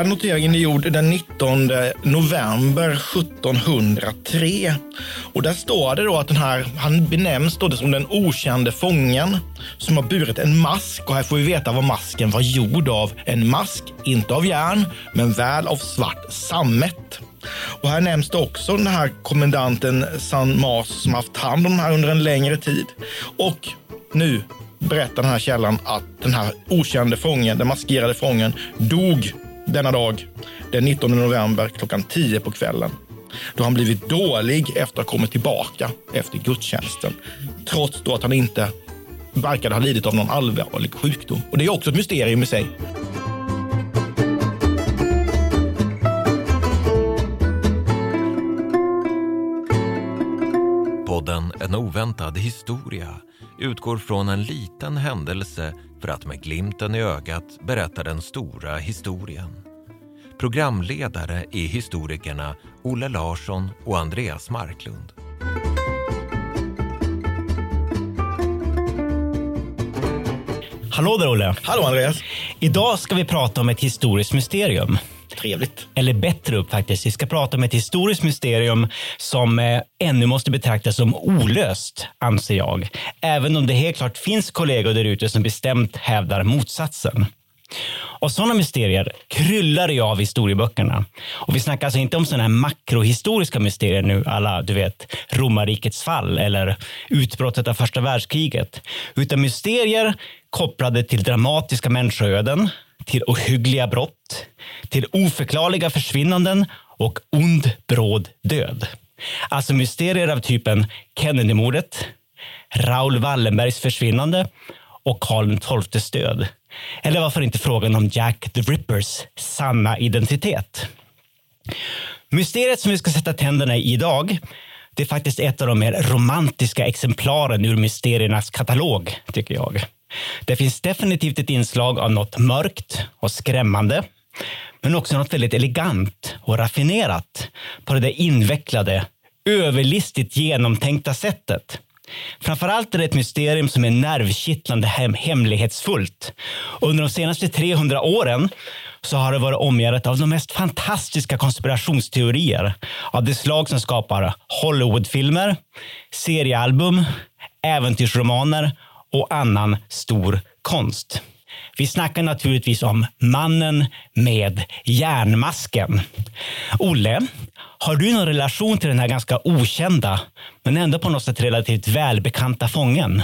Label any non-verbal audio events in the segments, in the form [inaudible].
Här noteringen är gjord den 19 november 1703. Och där står det då att den här, han benämns då som den okände fången som har burit en mask. Och här får vi veta vad masken var gjord av. En mask, inte av järn, men väl av svart sammet. Och här nämns det också den här kommendanten San Mas som haft hand om den här under en längre tid. Och nu berättar den här källan att den här okände fången, den maskerade fången, dog denna dag den 19 november klockan 10 på kvällen. Då han blivit dålig efter att ha kommit tillbaka efter gudstjänsten. Trots då att han inte verkade ha lidit av någon allvarlig sjukdom. Och det är också ett mysterium i sig. Podden En oväntad historia utgår från en liten händelse för att med glimten i ögat berätta den stora historien. Programledare är historikerna Olle Larsson och Andreas Marklund. Hallå där Olle! Hallå Andreas! Idag ska vi prata om ett historiskt mysterium. Trevligt. Eller bättre upp faktiskt. Vi ska prata om ett historiskt mysterium som eh, ännu måste betraktas som olöst, anser jag. Även om det helt klart finns kollegor där ute som bestämt hävdar motsatsen. Och sådana mysterier kryllar ju av historieböckerna. Och vi snackar alltså inte om sådana här makrohistoriska mysterier nu, alla du vet romarrikets fall eller utbrottet av första världskriget. Utan mysterier kopplade till dramatiska människoöden, till ohyggliga brott, till oförklarliga försvinnanden och ond bråd död. Alltså mysterier av typen Kennedy-mordet, Raoul Wallenbergs försvinnande och Karl XIIs död. Eller varför inte frågan om Jack the Rippers sanna identitet? Mysteriet som vi ska sätta tänderna i idag det är faktiskt ett av de mer romantiska exemplaren ur mysteriernas katalog, tycker jag. Det finns definitivt ett inslag av något mörkt och skrämmande, men också något väldigt elegant och raffinerat på det där invecklade, överlistigt genomtänkta sättet. Framförallt är det ett mysterium som är nervkittlande hem hemlighetsfullt. Under de senaste 300 åren så har det varit omgärdat av de mest fantastiska konspirationsteorier av det slag som skapar Hollywoodfilmer, seriealbum, äventyrsromaner och annan stor konst. Vi snackar naturligtvis om mannen med järnmasken. Olle, har du någon relation till den här ganska okända men ändå på något sätt relativt välbekanta fången?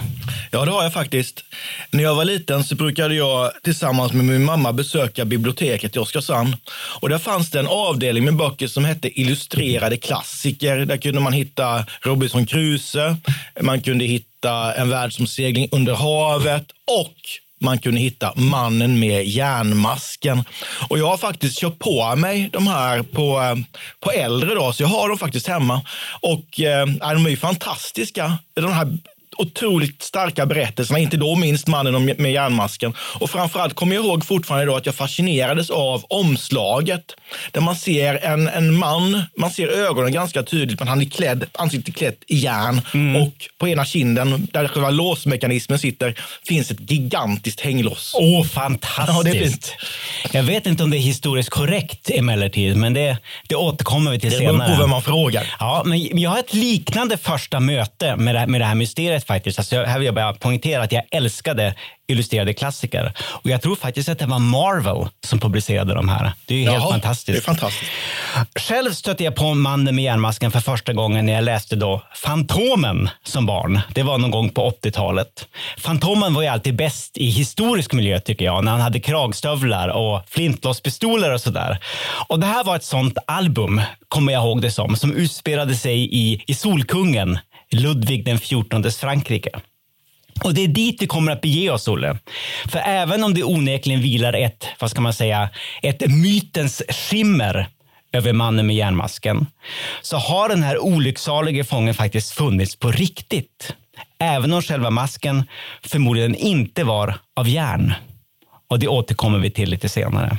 Ja, det har jag faktiskt. När jag var liten så brukade jag tillsammans med min mamma besöka biblioteket i Oskarshamn. Och där fanns det en avdelning med böcker som hette Illustrerade klassiker. Där kunde man hitta Robinson Crusoe, man kunde hitta En världsomsegling under havet och man kunde hitta mannen med järnmasken. Och jag har faktiskt köpt på mig de här på, eh, på äldre dag, så jag har dem faktiskt hemma. Och eh, de är ju fantastiska. De här otroligt starka berättelserna, inte då minst mannen med järnmasken. Och framförallt kommer jag ihåg fortfarande då att jag fascinerades av omslaget. Där man ser en, en man, man ser ögonen ganska tydligt, men han är klädd, ansiktet klätt i järn. Mm. Och på ena kinden, där själva låsmekanismen sitter, finns ett gigantiskt hänglås. Åh, oh, fantastiskt! Ja. Jag vet inte om det är historiskt korrekt emellertid, men det, det återkommer vi till det senare. Det beror på vem man frågar. Ja, men jag har ett liknande första möte med det, med det här mysteriet faktiskt. Alltså, här vill jag bara poängtera att jag älskade illustrerade klassiker. Och jag tror faktiskt att det var Marvel som publicerade de här. Det är ju helt fantastiskt. Det är fantastiskt. Själv stötte jag på Mannen med järnmasken för första gången när jag läste då Fantomen som barn. Det var någon gång på 80-talet. Fantomen var ju alltid bäst i historisk miljö tycker jag, när han hade kragstövlar och flintlåspistoler och sådär. Och det här var ett sånt album, kommer jag ihåg det som, som utspelade sig i, i Solkungen, Ludvig den XIVs Frankrike. Och det är dit vi kommer att bege oss, Olle. För även om det onekligen vilar ett, vad ska man säga, ett mytens skimmer över mannen med järnmasken, så har den här olycksalige fången faktiskt funnits på riktigt. Även om själva masken förmodligen inte var av järn. Och det återkommer vi till lite senare.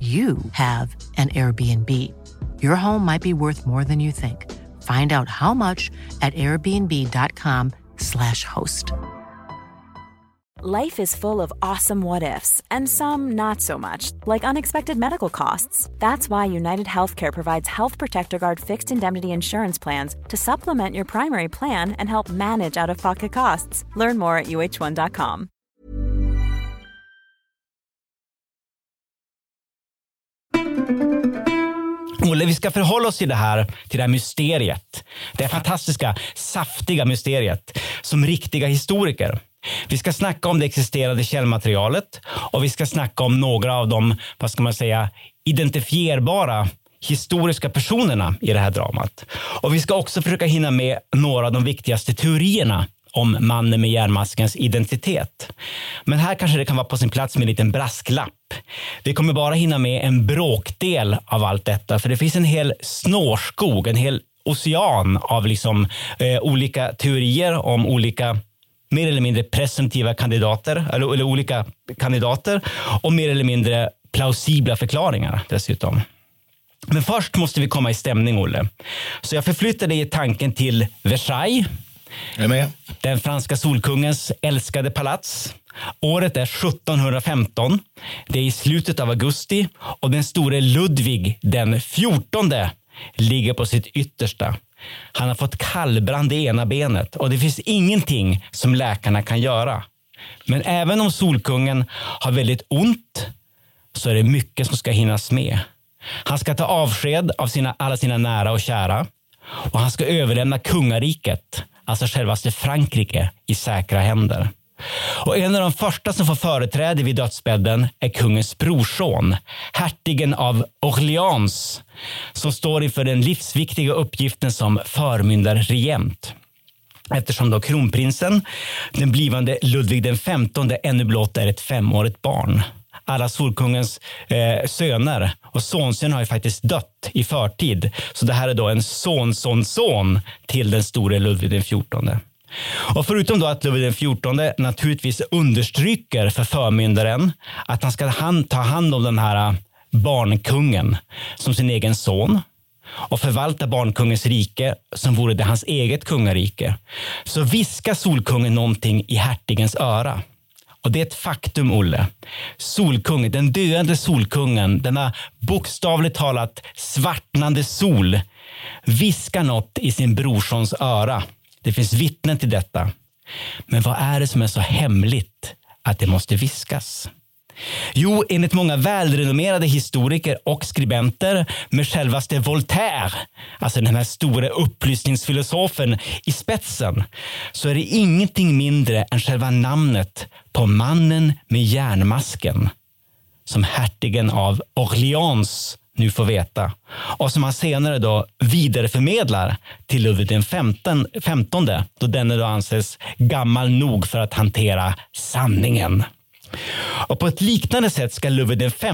you have an Airbnb. Your home might be worth more than you think. Find out how much at airbnb.com/slash host. Life is full of awesome what ifs, and some not so much, like unexpected medical costs. That's why United Healthcare provides Health Protector Guard fixed indemnity insurance plans to supplement your primary plan and help manage out of pocket costs. Learn more at uh1.com. Olle, vi ska förhålla oss till det här, till det här mysteriet. Det här fantastiska, saftiga mysteriet som riktiga historiker. Vi ska snacka om det existerande källmaterialet och vi ska snacka om några av de, vad ska man säga, identifierbara historiska personerna i det här dramat. Och vi ska också försöka hinna med några av de viktigaste teorierna om mannen med järnmaskens identitet. Men här kanske det kan vara på sin plats med en liten brasklapp. Vi kommer bara hinna med en bråkdel av allt detta, för det finns en hel snårskog, en hel ocean av liksom, eh, olika teorier om olika mer eller mindre presumtiva kandidater, eller, eller olika kandidater och mer eller mindre plausibla förklaringar dessutom. Men först måste vi komma i stämning, Olle. Så jag förflyttar dig i tanken till Versailles är med? den franska solkungens älskade palats. Året är 1715. Det är i slutet av augusti och den store Ludvig den 14 ligger på sitt yttersta. Han har fått kallbrand i ena benet och det finns ingenting som läkarna kan göra. Men även om solkungen har väldigt ont så är det mycket som ska hinnas med. Han ska ta avsked av sina, alla sina nära och kära och han ska överlämna kungariket, alltså självaste Frankrike, i säkra händer. Och en av de första som får företräde vid dödsbädden är kungens brorson, hertigen av Orléans, som står inför den livsviktiga uppgiften som förmyndarregent. Eftersom då kronprinsen, den blivande Ludvig den XV, ännu blott är ett femårigt barn. Alla Solkungens eh, söner och sonsön har ju faktiskt dött i förtid. Så det här är då en sonsonson till den store Ludvig den XIV. Och förutom då att Ludvig XIV naturligtvis understryker för förmyndaren att han ska hand, ta hand om den här eh, barnkungen som sin egen son och förvalta barnkungens rike som vore det hans eget kungarike, så viskar Solkungen någonting i hertigens öra. Och det är ett faktum, Olle. Solkungen, den döende Solkungen, denna bokstavligt talat svartnande sol, viskar något i sin brorsons öra. Det finns vittnen till detta. Men vad är det som är så hemligt att det måste viskas? Jo, enligt många välrenommerade historiker och skribenter med självaste Voltaire, alltså den här stora upplysningsfilosofen i spetsen, så är det ingenting mindre än själva namnet på mannen med järnmasken som hertigen av Orléans nu får veta och som han senare då vidareförmedlar till Ludvig den femtonde då denne då anses gammal nog för att hantera sanningen. Och på ett liknande sätt ska Ludvig XV,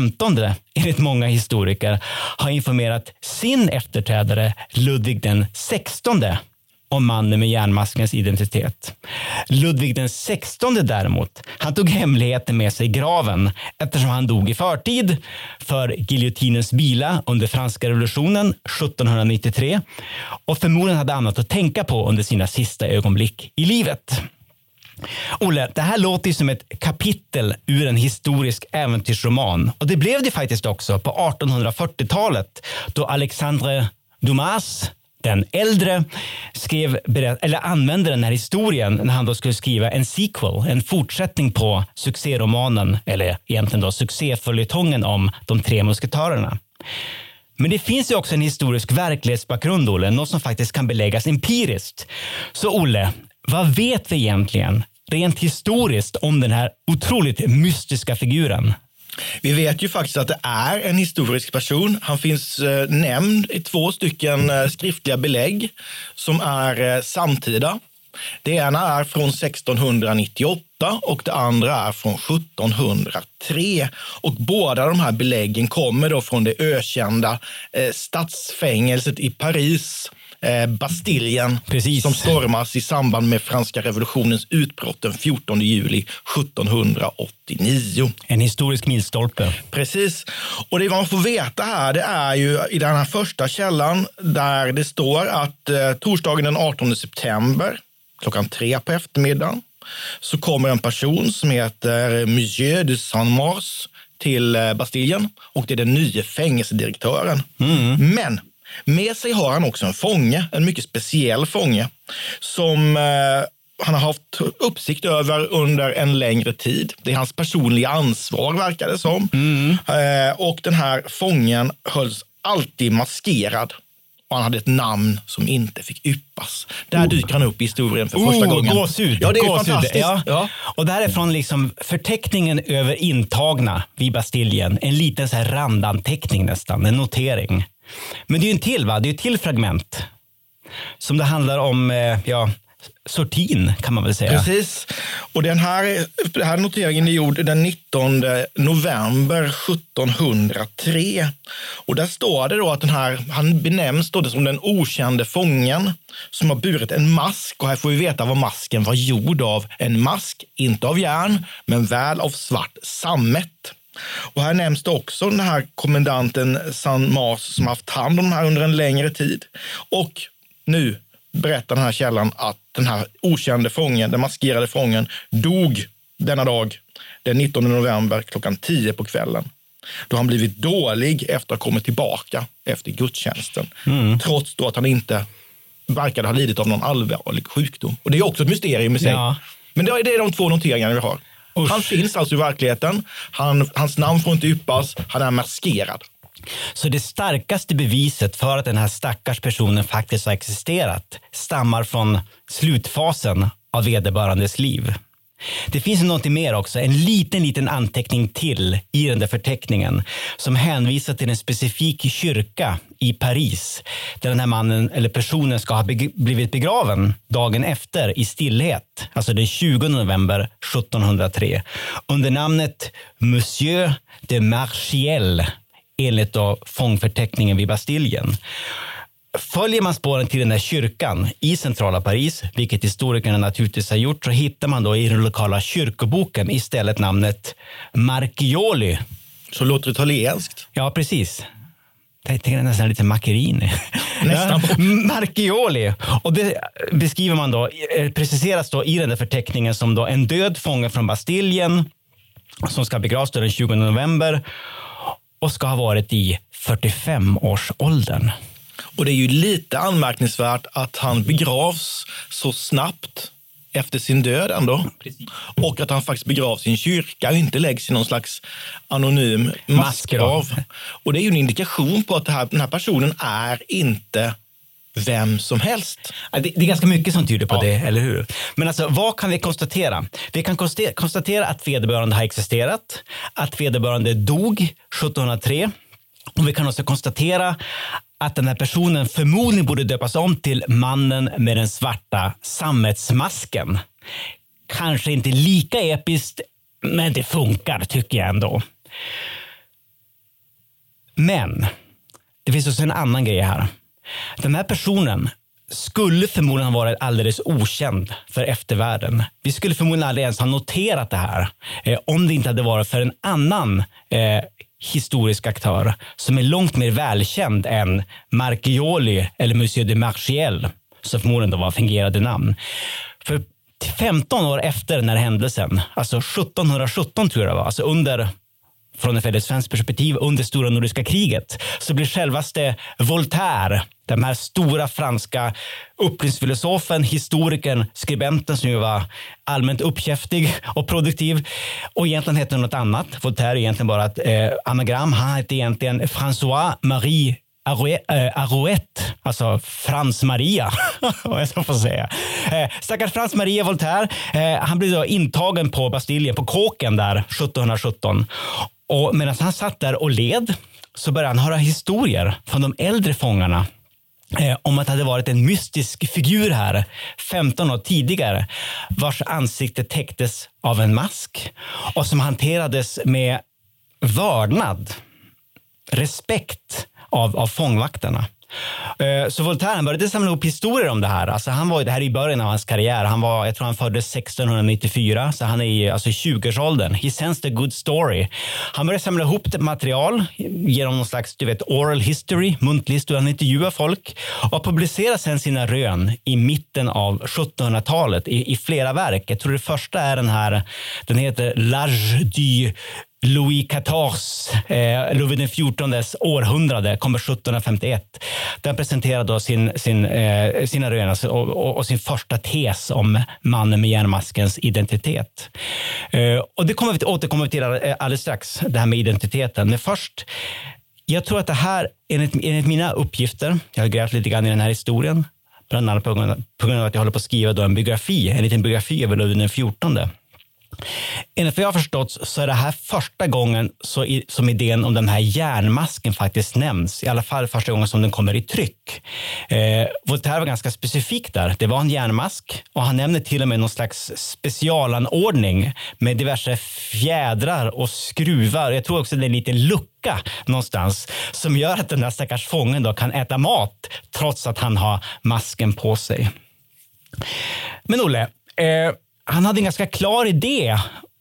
enligt många historiker, ha informerat sin efterträdare Ludvig XVI om mannen med järnmaskens identitet. Ludvig den XVI däremot, han tog hemligheten med sig i graven eftersom han dog i förtid för giljotinens bila under franska revolutionen 1793 och förmodligen hade annat att tänka på under sina sista ögonblick i livet. Olle, det här låter ju som ett kapitel ur en historisk äventyrsroman och det blev det faktiskt också på 1840-talet då Alexandre Dumas den äldre skrev, eller använde den här historien när han då skulle skriva en sequel, en fortsättning på succéromanen, eller egentligen då succéföljetongen om de tre musketörerna. Men det finns ju också en historisk verklighetsbakgrund, Olle, något som faktiskt kan beläggas empiriskt. Så Olle, vad vet vi egentligen rent historiskt om den här otroligt mystiska figuren? Vi vet ju faktiskt att det är en historisk person. Han finns eh, nämnd i två stycken eh, skriftliga belägg som är eh, samtida. Det ena är från 1698 och det andra är från 1703. Och båda de här beläggen kommer då från det ökända eh, stadsfängelset i Paris eh, Bastiljen Precis. som stormas i samband med franska revolutionens utbrott den 14 juli 1789. En historisk milstolpe. Precis. Och det man får veta här, det är ju i den här första källan där det står att eh, torsdagen den 18 september klockan tre på eftermiddagen så kommer en person som heter Monsieur de Saint-Mars till eh, Bastiljen och det är den nya fängelsedirektören. Men med sig har han också en fånge, en mycket speciell fånge som eh, han har haft uppsikt över under en längre tid. Det är hans personliga ansvar verkar det som. Eh, och den här fången hölls alltid maskerad. Och han hade ett namn som inte fick yppas. Där dyker han upp i historien för första Oh, gången. Gåshud. Ja, det är gåshud. fantastiskt. Ja. Ja. Och det här är från liksom förteckningen över intagna vid Bastiljen. En liten så här randanteckning nästan, en notering. Men det är ju en till, va? Det är ett till fragment. Som det handlar om, eh, ja, sortin kan man väl säga. Precis. Och den här, den här noteringen är gjord den 19 november 1703. Och där står det då att den här, han benämns då som den okände fången som har burit en mask. Och här får vi veta vad masken var gjord av. En mask, inte av järn, men väl av svart sammet. Och här nämns det också den här kommendanten San Mars som haft hand om den här under en längre tid. Och nu berättar den här källan att den här okände fången, den maskerade fången, dog denna dag den 19 november klockan 10 på kvällen. Då han blivit dålig efter att ha kommit tillbaka efter gudstjänsten. Trots då att han inte verkade ha lidit av någon allvarlig sjukdom. Och det är också ett mysterium i sig. Ja. Men det är, det är de två noteringarna vi har. Usch. Han finns alltså i verkligheten. Han, hans namn får inte yppas. Han är maskerad. Så det starkaste beviset för att den här stackars personen faktiskt har existerat stammar från slutfasen av vederbörandes liv. Det finns något mer också, en liten, liten anteckning till i den där förteckningen som hänvisar till en specifik kyrka i Paris där den här mannen eller personen ska ha blivit begraven dagen efter i stillhet, alltså den 20 november 1703 under namnet Monsieur de Marchiel enligt då fångförteckningen vid Bastiljen. Följer man spåren till den där kyrkan i centrala Paris, vilket historikerna naturligtvis har gjort, så hittar man då i den lokala kyrkoboken istället namnet Marchioli. Så låter det italienskt. Ja, precis. Jag tänker nästan lite Macchiarini. Nästan. [laughs] Marchioli. Och det beskriver man då, eh, preciseras då i den där förteckningen som då en död fånge från Bastiljen som ska begravas den 20 november och ska ha varit i 45-årsåldern. Och det är ju lite anmärkningsvärt att han begravs så snabbt efter sin död ändå. Och att han faktiskt begravs i en kyrka och inte läggs i någon slags anonym massgrav. Och det är ju en indikation på att här, den här personen är inte vem som helst. Ja, Det, det är ganska mycket som tyder på det, eller hur? Men alltså, vad kan vi konstatera? Vi kan konstatera att vederbörande har existerat, att vederbörande dog 1703 och vi kan också konstatera att den här personen förmodligen borde döpas om till mannen med den svarta sammetsmasken. Kanske inte lika episkt Men det funkar tycker jag ändå. Men det finns också en annan grej här. Den här personen skulle förmodligen ha varit alldeles okänd för eftervärlden. Vi skulle förmodligen aldrig ens ha noterat det här eh, om det inte hade varit för en annan eh, historisk aktör som är långt mer välkänd än Marchioli eller Monsieur de Marchiel, som förmodligen då var fingerade namn. För 15 år efter den här händelsen, alltså 1717 tror jag det var, alltså under från ett väldigt svenskt perspektiv under stora nordiska kriget så blir självaste Voltaire, den här stora franska upplysningsfilosofen, historikern, skribenten som ju var allmänt uppkäftig och produktiv och egentligen hette något annat. Voltaire är egentligen bara ett eh, anagram. Han hette egentligen François Marie Arouette, eh, alltså Frans Maria, [laughs] jag ska säga. Eh, stackars Frans Maria Voltaire, eh, han blev då intagen på Bastiljen, på kåken där 1717 och medan han satt där och led så började han höra historier från de äldre fångarna eh, om att det hade varit en mystisk figur här 15 år tidigare vars ansikte täcktes av en mask och som hanterades med vördnad, respekt av, av fångvaktarna. Eh, så Voltaire började samla ihop historier om det här. Alltså han var, det här är i början av hans karriär. Han var, jag tror han föddes 1694, så han är i alltså 20-årsåldern. He sensed a good story. Han började samla ihop material genom någon slags du vet, oral history, muntlig historia. Han intervjuade folk och publicerade sedan sina rön i mitten av 1700-talet i, i flera verk. Jag tror det första är den här, den heter L'Age du Louis XIVs, eh, Louis XIVs århundrade, kommer 1751. Den presenterar då sin, sin, eh, sina rön och, och, och, sin första tes om mannen med järnmaskens identitet. Eh, och det kommer vi återkommer vi till eh, alldeles strax, det här med identiteten. Men först, jag tror att det här, enligt, enligt mina uppgifter, jag har grävt lite grann i den här historien, bland annat på grund, på grund av att jag håller på att skriva då en biografi, en liten biografi över Ludvig XIV. Enligt vad jag har förstått så är det här första gången så i, som idén om den här järnmasken faktiskt nämns. I alla fall första gången som den kommer i tryck. Eh, Voltaire var ganska specifik där. Det var en järnmask och han nämner till och med någon slags specialanordning med diverse fjädrar och skruvar. Jag tror också det är en liten lucka någonstans som gör att den där stackars fången då kan äta mat trots att han har masken på sig. Men Olle, eh, han hade en ganska klar idé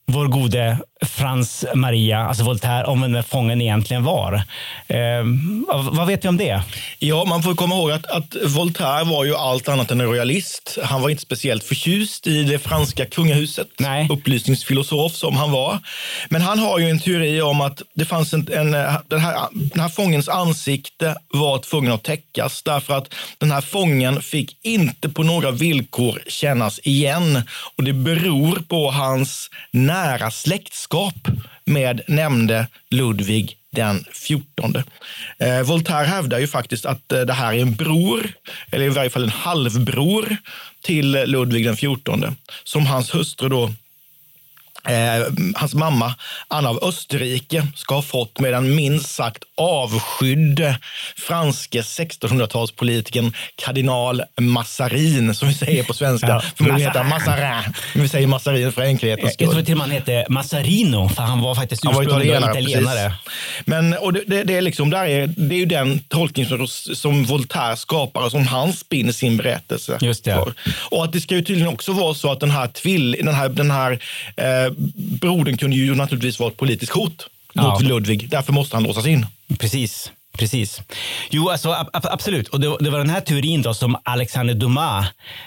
vår gode Frans Maria, alltså Voltaire, om vem fången egentligen var. Eh, vad vet vi om det? Ja, man får komma ihåg att, att, Voltaire var ju allt annat än en royalist. Han var inte speciellt förtjust i det franska kungahuset, Nej. upplysningsfilosof som han var. Men han har ju en teori om att det fanns en, en den, här, den här fångens ansikte var tvungen att täckas därför att den här fången fick inte på några villkor kännas igen och det beror på hans nära släktskap med nämnde Ludvig den 14. Eh, Voltaire hävdar ju faktiskt att eh, det här är en bror, eller i varje fall en halvbror till Ludvig den 14, som hans hustru då Eh, hans mamma, Anna av Österrike, ska ha fått med den minst sagt avskydde franske 1600-talspolitikern kardinal Massarin, som vi säger på svenska. Ja, Förmodligen heter Massarin, men vi säger Massarin för enkelhetens skull. Jag tror till och med han hette Massarino, för han var faktiskt ursprungligen italienare. italienare. Men, och det, det, det, är liksom, där är, det är ju den tolkning som, som Voltaire skapar och som han spinner sin berättelse Just det. För. Och att det ska ju tydligen också vara så att den här, tvill, den här, den här eh, brodern kunde ju naturligtvis vara ett politiskt hot mot ja. Ludvig. Därför måste han låsas in. Precis. Precis. Jo, alltså, absolut. Och det, det, var den här teorin då som Alexander Dumas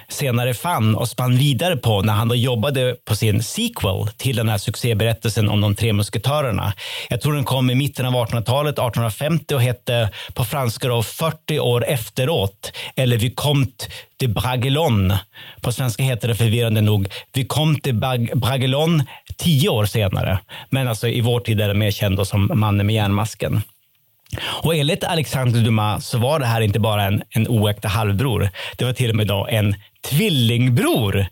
senare fann och spann vidare på när han då jobbade på sin sequel till den här succéberättelsen om de tre musketörerna. Jag tror den kom i mitten av 1800-talet, 1850 och hette på franska då 40 år efteråt eller Vicomte de Bragelonne. På svenska heter det förvirrande nog Vicomte de Bragelonne tio år senare. Men alltså i vår tid är det mer känd som mannen med järnmasken. Och enligt Alexander Dumas så var det här inte bara en, en oäkta halvbror. Det var till och med då en tvillingbror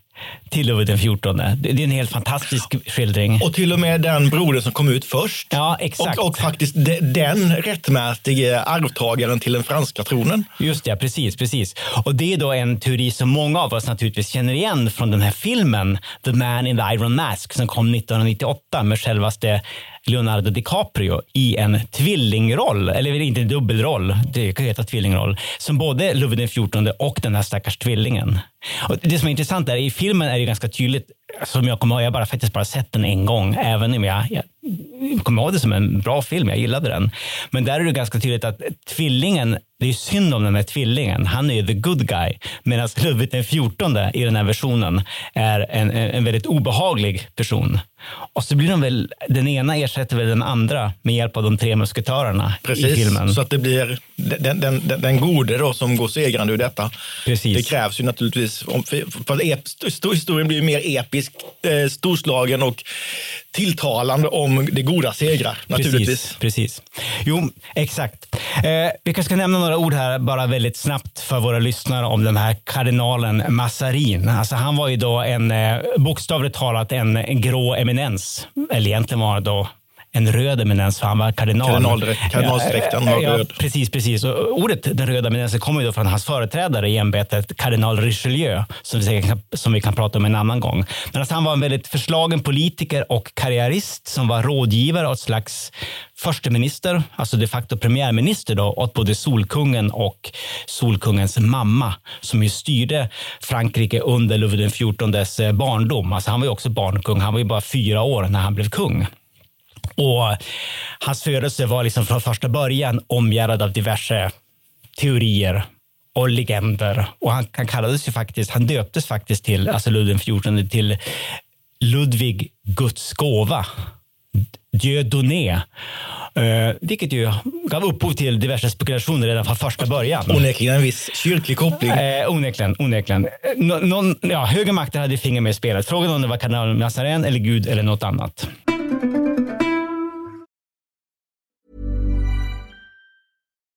till Ludvig den XIV. Det är en helt fantastisk skildring. Och till och med den brodern som kom ut först. Ja, exakt. Och, och faktiskt de, den rättmätige arvtagaren till den franska tronen. Just det, precis, precis. Och det är då en teori som många av oss naturligtvis känner igen från den här filmen The Man in the Iron Mask som kom 1998 med självaste Leonardo DiCaprio i en tvillingroll, eller inte en dubbelroll, det kan heta tvillingroll, som både Ludvig XIV och den här stackars tvillingen. Och det som är intressant är i filmen är det ganska tydligt, som jag kommer ihåg, jag har bara, faktiskt bara sett den en gång, även om jag, jag kommer ihåg det som en bra film, jag gillade den. Men där är det ganska tydligt att tvillingen, det är synd om den här tvillingen, han är ju the good guy, medan Ludvig XIV i den här versionen är en, en väldigt obehaglig person. Och så blir de väl, den ena ersätter väl den andra med hjälp av de tre musketörerna Precis, i filmen. så att det blir den, den, den, den gode då som går segrande ur detta. Precis. Det krävs ju naturligtvis, om, för, för ep, historien blir ju mer episk, eh, storslagen och tilltalande om det goda segrar. Naturligtvis. Precis, precis. Jo, exakt. Eh, vi kanske ska nämna några ord här bara väldigt snabbt för våra lyssnare om den här kardinalen Massarin. Alltså han var ju då en eh, bokstavligt talat en, en grå eminens. Eller egentligen var han då en röd eminens för han var kardinal. Kardinalsdräkten var ja, röd. Precis, precis. Och ordet den röda eminensen kommer ju från hans företrädare i ämbetet, kardinal Richelieu, som vi, kan, som vi kan prata om en annan gång. Men alltså han var en väldigt förslagen politiker och karriärist som var rådgivare och ett slags försteminister, alltså de facto premiärminister då, åt både Solkungen och Solkungens mamma som ju styrde Frankrike under Ludvig XIVs eh, barndom. Alltså han var ju också barnkung. Han var ju bara fyra år när han blev kung. Och hans födelse var liksom från första början omgärdad av diverse teorier och legender. Och han, han kallades ju faktiskt, han döptes faktiskt till, alltså Ludvig XIV till Ludvig Guds gåva. Dieu donné. Uh, vilket ju gav upphov till diverse spekulationer redan från första början. Onekligen en viss kyrklig koppling. Eh, onekligen. onekligen. Nå, någon, ja, högre makter hade finger med i spelet. Frågan om det var kardinal Mazarin eller Gud eller något annat.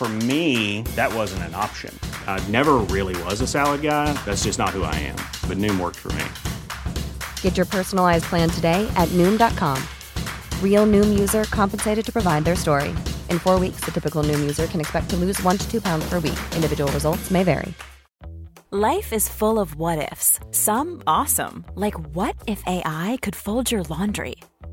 For me, that wasn't an option. I never really was a salad guy. That's just not who I am. But Noom worked for me. Get your personalized plan today at Noom.com. Real Noom user compensated to provide their story. In four weeks, the typical Noom user can expect to lose one to two pounds per week. Individual results may vary. Life is full of what ifs. Some awesome, like what if AI could fold your laundry?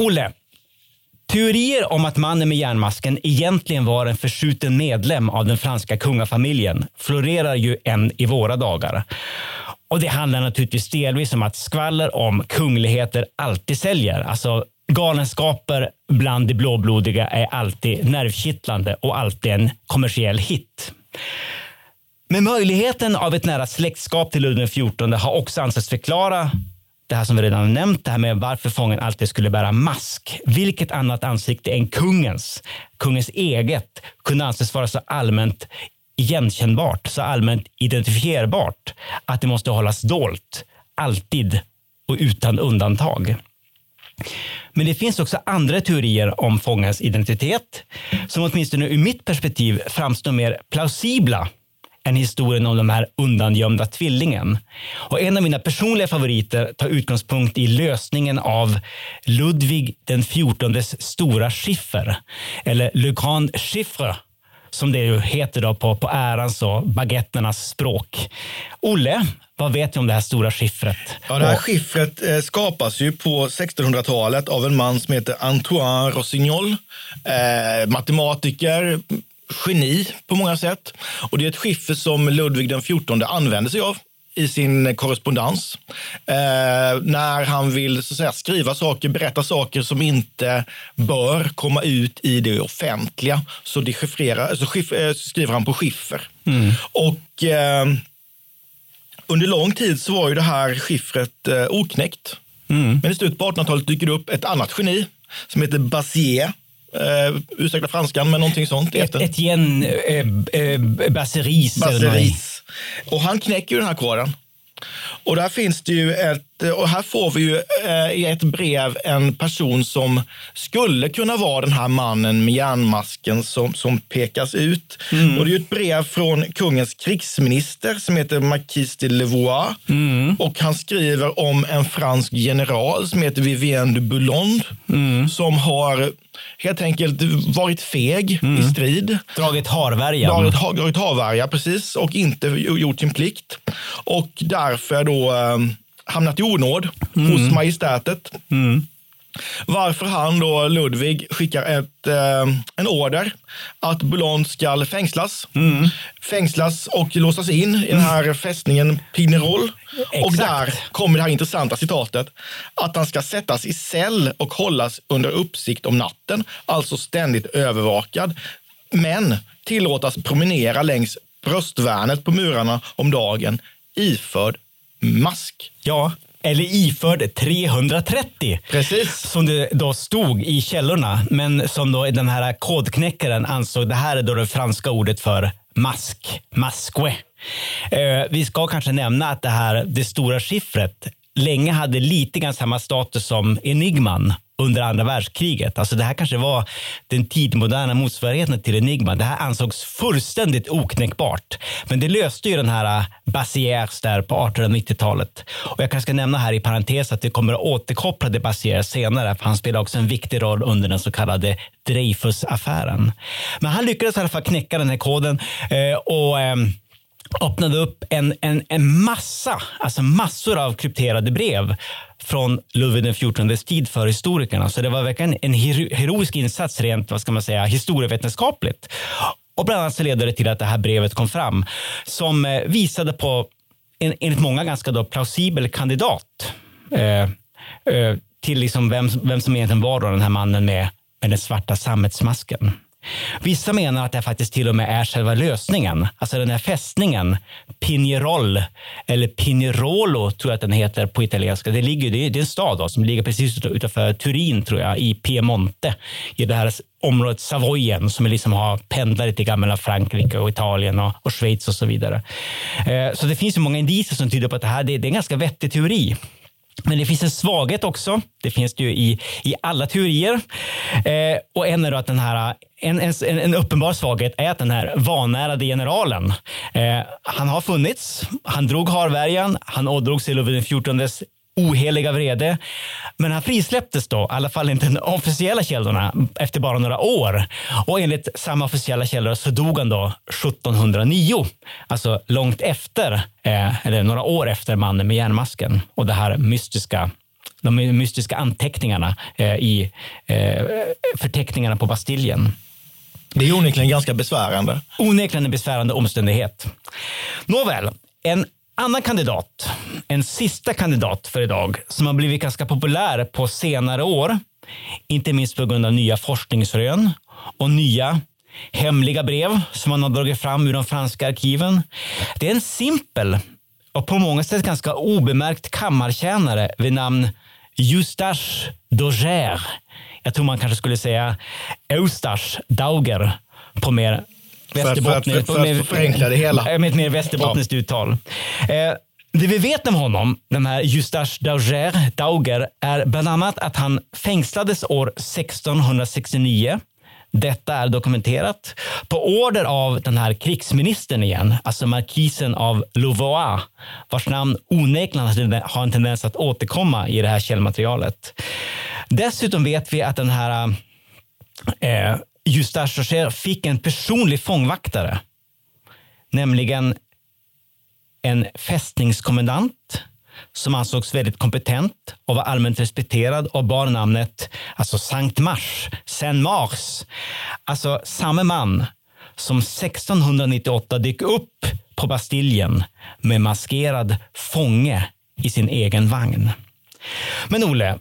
Olle, teorier om att mannen med järnmasken egentligen var en förskjuten medlem av den franska kungafamiljen florerar ju än i våra dagar. Och Det handlar naturligtvis delvis om att skvaller om kungligheter alltid säljer. Alltså galenskaper bland de blåblodiga är alltid nervkittlande och alltid en kommersiell hit. Men möjligheten av ett nära släktskap till Ludvig XIV har också ansetts förklara det här som vi redan har nämnt, det här med varför fången alltid skulle bära mask. Vilket annat ansikte än kungens, kungens eget, kunde anses vara så allmänt igenkännbart, så allmänt identifierbart att det måste hållas dolt, alltid och utan undantag. Men det finns också andra teorier om fångens identitet som åtminstone ur mitt perspektiv framstår mer plausibla än historien om de här undangömda tvillingen. Och en av mina personliga favoriter tar utgångspunkt i lösningen av Ludvig den XIVs stora skiffer, eller Le Grand Chiffre som det ju heter då på, på ärans och baguetternas språk. Olle, vad vet du om det här stora skiffret? Ja, det här skiffret eh, skapas ju på 1600-talet av en man som heter Antoine Rossignol. Eh, matematiker, geni på många sätt. Och det är ett skiffer som Ludvig den XIV använder sig av i sin korrespondens. Eh, när han vill så att säga, skriva saker, berätta saker som inte bör komma ut i det offentliga, så så skiff, eh, skriver han på skiffer. Mm. Och eh, under lång tid så var ju det här skiffret eh, oknäckt. Mm. Men i slutet på 1800-talet dyker det upp ett annat geni som heter Bazier. Uh, ursäkta franskan, men någonting sånt. Ett, Etienne eh, eh, Basseris. Basseris. Och han knäcker ju den här koden. Och där finns det ju ett, och här får vi ju eh, i ett brev en person som skulle kunna vara den här mannen med järnmasken som, som pekas ut. Mm. Och det är ett brev från kungens krigsminister som heter Marquis de Levois. Mm. Och han skriver om en fransk general som heter Vivien de Boulogne Mm. som har helt enkelt varit feg Mm. i strid. Dragit harvärjan. Dragit, ha- dragit havärja, precis, och inte gjort sin plikt. Och därför då eh, hamnat i onåd hos majestätet. Mm. Varför han då, Ludvig, skickar ett, eh, en order att Boulogne ska fängslas. Mm. Fängslas och låsas in i den här fästningen Pignerol. Och där kommer det här intressanta citatet. Att han ska sättas i cell och hållas under uppsikt om natten. Alltså ständigt övervakad. Men tillåtas promenera längs bröstvärnet på murarna om dagen iförd mask. Ja, eller iförd 330. Precis. Som det då stod i källorna, men som då den här kodknäckaren ansåg det här är då det franska ordet för mask, masque. Eh, vi ska kanske nämna att det här, det stora skiffret, länge hade lite grann samma status som Enigman under andra världskriget. Alltså det här kanske var den tidmoderna motsvarigheten till Enigma. Det här ansågs fullständigt oknäckbart. Men det löste ju den här äh, Bassiers där på 1890-talet. Och jag kanske ska nämna här i parentes att vi kommer att återkoppla till Bassier senare, för han spelade också en viktig roll under den så kallade Dreyfusaffären. Men han lyckades i alla fall knäcka den här koden eh, och ehm, öppnade upp en, en, en massa, alltså massor av krypterade brev från Ludvig XIVs tid för historikerna. Så det var verkligen en hero- heroisk insats rent vad ska man säga, historievetenskapligt. Och bland annat så ledde det till att det här brevet kom fram som eh, visade på en, enligt många ganska då plausibel kandidat eh, eh, till liksom vem, vem som egentligen var då den här mannen med, med den svarta sammetsmasken. Vissa menar att det faktiskt till och med är själva lösningen. Alltså den här fästningen, Pinerol, eller Pinerolo tror jag att den heter på italienska. Det, ligger, det är en stad då, som ligger precis utanför Turin tror jag, i Piemonte. I det här området Savoyen som liksom har pendlat till gamla Frankrike och Italien och, och Schweiz och så vidare. Eh, så det finns ju många indicier som tyder på att det här det, det är en ganska vettig teori. Men det finns en svaghet också. Det finns det ju i, i alla teorier. Eh, och en är då att den här, en, en, en uppenbar svaghet är att den här vanärade generalen, eh, han har funnits. Han drog harvärjan. Han ådrog sig Ludvig XIVs oheliga vrede. Men han frisläpptes då, i alla fall enligt de officiella källorna, efter bara några år. Och enligt samma officiella källor så dog han då 1709. Alltså långt efter, eh, eller några år efter mannen med järnmasken och det här mystiska de mystiska anteckningarna eh, i eh, förteckningarna på Bastiljen. Det är onekligen ganska besvärande. Onekligen en besvärande omständighet. Nåväl, en annan kandidat, en sista kandidat för idag som har blivit ganska populär på senare år, inte minst på grund av nya forskningsrön och nya hemliga brev som man har dragit fram ur de franska arkiven. Det är en simpel och på många sätt ganska obemärkt kammartjänare vid namn Eustache Dauger. Jag tror man kanske skulle säga Eustache Dauger på mer för att- för västerbottniskt. för att- för att förenkla det hela. Eh, Med ett mer västerbottniskt uttal. Eh, det vi vet om honom, den här Eustache Dauger, Dauger, är bland annat att han fängslades år 1669 Detta är dokumenterat på order av den här krigsministern igen, alltså markisen av Louvois, vars namn onekligen har en tendens att återkomma i det här källmaterialet. Dessutom vet vi att den här eh, Eustache Rocher fick en personlig fångvaktare, nämligen en fästningskommendant som ansågs väldigt kompetent och var allmänt respekterad och bar namnet alltså Sankt Mars, Saint Mars. Alltså samme man som 1698 dök upp på Bastiljen med maskerad fånge i sin egen vagn. Men Olle,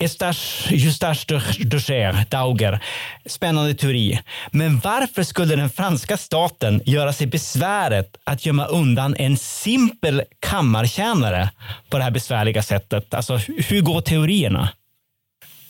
Eustache, Eustache docher, Dauger. Spännande teori. Men varför skulle den franska staten göra sig besväret att gömma undan en simpel kammartjänare på det här besvärliga sättet? Alltså, hur går teorierna?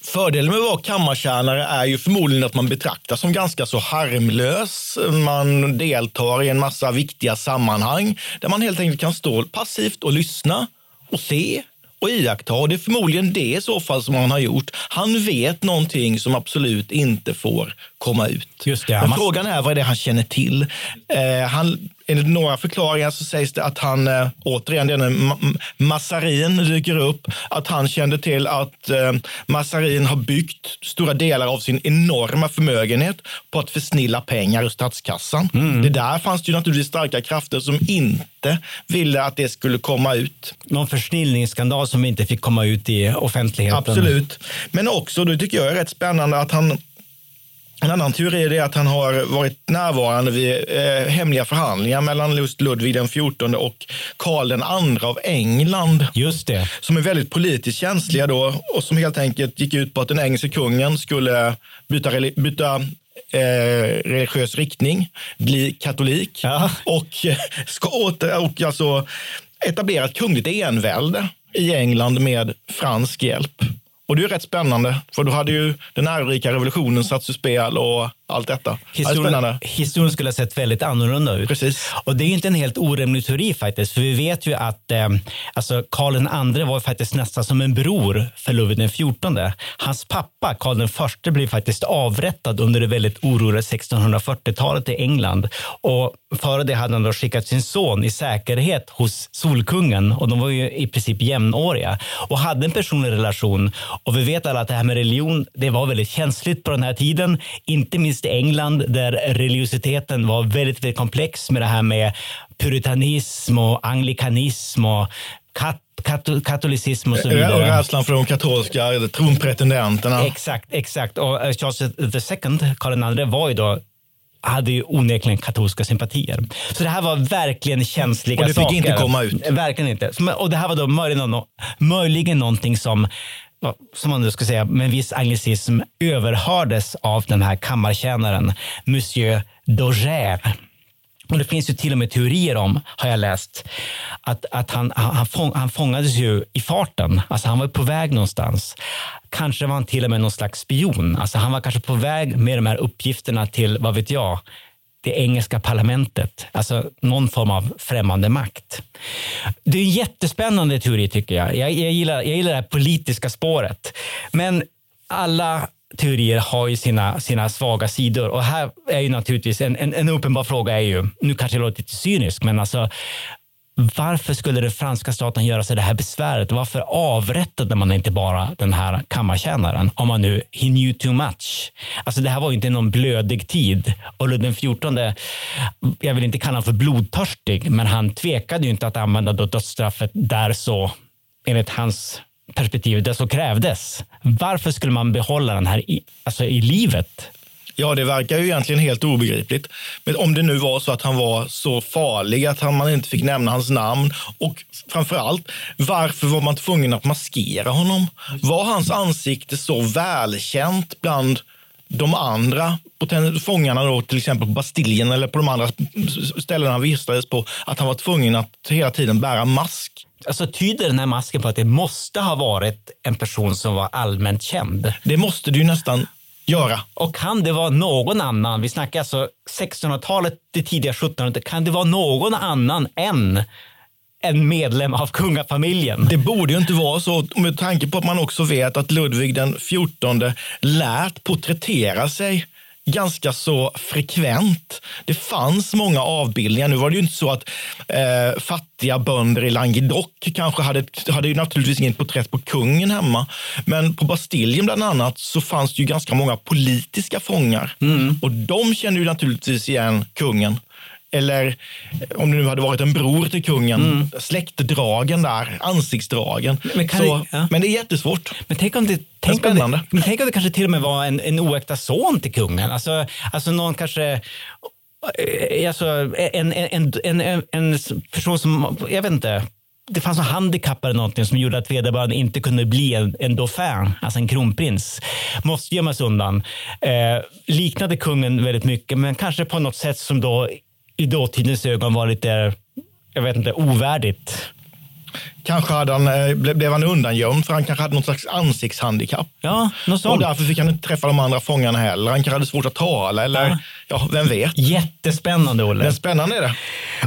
Fördelen med att vara kammartjänare är ju förmodligen att man betraktas som ganska så harmlös. Man deltar i en massa viktiga sammanhang där man helt enkelt kan stå passivt och lyssna och se och iaktta. och Det är förmodligen det i så fall som han har gjort. Han vet någonting som absolut inte får komma ut. Just det, Men frågan är vad är det han känner till. Eh, han, enligt några förklaringar så sägs det att han, eh, återigen, det när Massarin dyker upp, att han kände till att eh, Massarin har byggt stora delar av sin enorma förmögenhet på att försnilla pengar ur statskassan. Mm. Det där fanns det ju naturligtvis starka krafter som inte ville att det skulle komma ut. Någon försnillningsskandal som inte fick komma ut i offentligheten. Absolut. Men också, det tycker jag är rätt spännande, att han en annan teori är att han har varit närvarande vid eh, hemliga förhandlingar mellan just Ludvig den XIV och Karl den II av England. Just det. Som är väldigt politiskt känsliga då och som helt enkelt gick ut på att den engelske kungen skulle byta, byta eh, religiös riktning, bli katolik ja. och, eh, ska åter, och alltså etablera ett kungligt envälde i England med fransk hjälp. Och det är rätt spännande, för då hade ju den ärorika revolutionen satts ur spel och allt detta. Historien, historien skulle ha sett väldigt annorlunda ut. Precis. Och det är inte en helt orimlig teori faktiskt, för vi vet ju att eh, alltså Karl II var faktiskt nästan som en bror för Ludvig XIV. Hans pappa Karl I blev faktiskt avrättad under det väldigt oroliga 1640-talet i England och före det hade han då skickat sin son i säkerhet hos Solkungen och de var ju i princip jämnåriga och hade en personlig relation. Och vi vet alla att det här med religion, det var väldigt känsligt på den här tiden, inte minst i England där religiositeten var väldigt, väldigt komplex med det här med puritanism och anglikanism och kat kat katolicism och så vidare. Och rädslan för de katolska tronpretendenterna. Exakt, exakt. Och eh, Charles II, Karl II, var ju då hade ju onekligen katolska sympatier. Så det här var verkligen känsliga saker. Och det fick saker. inte komma ut. Verkligen inte. Och det här var då möjligen, möjligen någonting som som man nu ska säga med viss anglicism, överhördes av den här kammartjänaren, Monsieur Dauger. Och det finns ju till och med teorier om, har jag läst, att, att han, han, fång, han fångades ju i farten. Alltså han var på väg någonstans. Kanske var han till och med någon slags spion. Alltså han var kanske på väg med de här uppgifterna till, vad vet jag, det engelska parlamentet, alltså någon form av främmande makt. Det är en jättespännande teori tycker jag. Jag, jag, gillar, jag gillar det här politiska spåret. Men alla teorier har ju sina, sina svaga sidor och här är ju naturligtvis en, en, en uppenbar fråga är ju, nu kanske det låter lite cyniskt, men alltså varför skulle den franska staten göra sig det här besväret? Varför avrättade man inte bara den här kammartjänaren om man nu he knew too much? Alltså det här var inte någon blödig tid och Ludvig XIV, jag vill inte kalla honom för blodtörstig, men han tvekade ju inte att använda dödsstraffet där så, enligt hans perspektiv, där så krävdes. Varför skulle man behålla den här i, alltså i livet? Ja, det verkar ju egentligen helt obegripligt. Men om det nu var så att han var så farlig att man inte fick nämna hans namn och framför allt, varför var man tvungen att maskera honom? Var hans ansikte så välkänt bland de andra fångarna, då, till exempel på Bastiljen eller på de andra ställena han vistades på, att han var tvungen att hela tiden bära mask? Alltså, tyder den här masken på att det måste ha varit en person som var allmänt känd? Det måste det ju nästan göra. Och kan det vara någon annan, vi snackar alltså 1600-talet till tidiga 1700-talet, kan det vara någon annan än en medlem av kungafamiljen. Det borde ju inte vara så med tanke på att man också vet att Ludvig den 14 lät porträttera sig ganska så frekvent. Det fanns många avbildningar. Nu var det ju inte så att eh, fattiga bönder i Languedoc kanske hade, hade ju naturligtvis inget porträtt på kungen hemma. Men på Bastiljen bland annat så fanns det ju ganska många politiska fångar. Mm. Och de kände ju naturligtvis igen kungen. Eller om det nu hade varit en bror till kungen, Mm. släktdragen där, ansiktsdragen. Men kan så, det- ja. men det är jättesvårt. Men tänk om det, tänk om det, men tänk om det kanske till och med var en, en oäkta son till kungen. Alltså, alltså någon kanske... eh, Alltså, en, en, en, en, en person som, jag vet inte, det fanns någon handikapp eller någonting som gjorde att vederbörande inte kunde bli en, en dauphin, alltså en kronprins. Måste gömmas undan. Eh, liknade kungen väldigt mycket, men kanske på något sätt som då i dåtidens ögon var lite, jag vet inte, ovärdigt. Kanske hade han, eh, ble- blev han undangömd för han kanske hade något slags ansiktshandikapp. Ja, något Och sånt. därför fick han inte träffa de andra fångarna heller. Han kanske hade svårt att tala eller Ja. ja, vem vet. Jättespännande, Olle. Men spännande är det.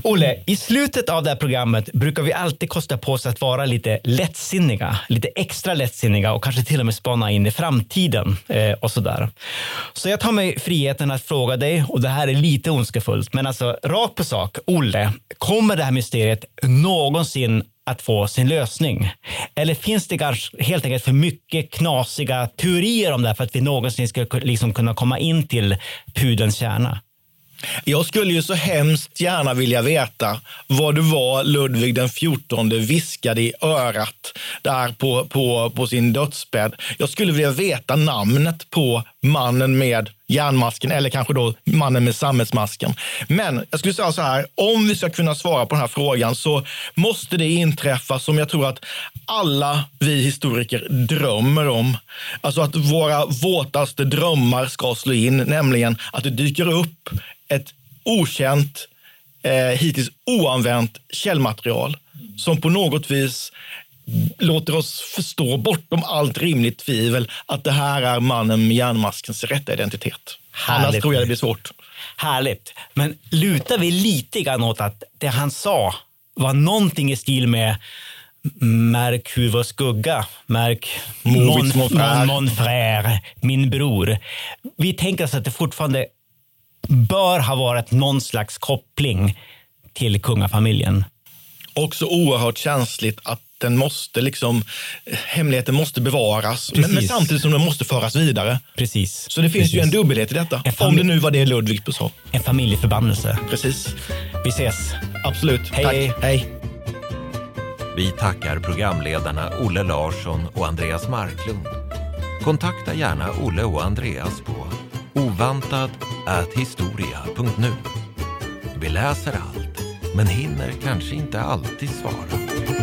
Olle, i slutet av det här programmet brukar vi alltid kosta på oss att vara lite lättsinniga, lite extra lättsinniga och kanske till och med spana in i framtiden eh, och sådär. Så jag tar mig friheten att fråga dig, och det här är lite ondskefullt, men alltså rakt på sak. Olle, kommer det här mysteriet någonsin att få sin lösning? Eller finns det kanske helt enkelt för mycket knasiga teorier om det här för att vi någonsin ska liksom kunna komma in till pudelns kärna? Jag skulle ju så hemskt gärna vilja veta vad det var Ludvig den XIV viskade i örat där på, på, på sin dödsbädd. Jag skulle vilja veta namnet på mannen med järnmasken eller kanske då mannen med sammetsmasken. Men jag skulle säga så här, om vi ska kunna svara på den här frågan så måste det inträffa som jag tror att alla vi historiker drömmer om. Alltså att våra våtaste drömmar ska slå in, nämligen att det dyker upp ett okänt, eh, hittills oanvänt källmaterial som på något vis låter oss förstå bortom allt rimligt tvivel att det här är mannen med järnmaskens rätta identitet. Annars Härligt. tror jag det blir svårt. Härligt. Men lutar vi lite grann åt att det han sa var någonting i stil med Märk hur vår skugga, märk mon mon, mon frère, min bror. Vi tänker oss att det fortfarande bör ha varit någon slags koppling till kungafamiljen. Också oerhört känsligt att den måste liksom, hemligheten måste bevaras, men, men samtidigt som den måste föras vidare. Precis. Så det finns Precis. ju en dubbelhet i detta. Om det nu var det Ludvig sa. En familjeförbannelse. Precis. Vi ses. Absolut. Hej, hej. Tack. Hej. Vi tackar programledarna Olle Larsson och Andreas Marklund. Kontakta gärna Olle och Andreas på ovantad@historia.nu. Vi läser allt, men hinner kanske inte alltid svara.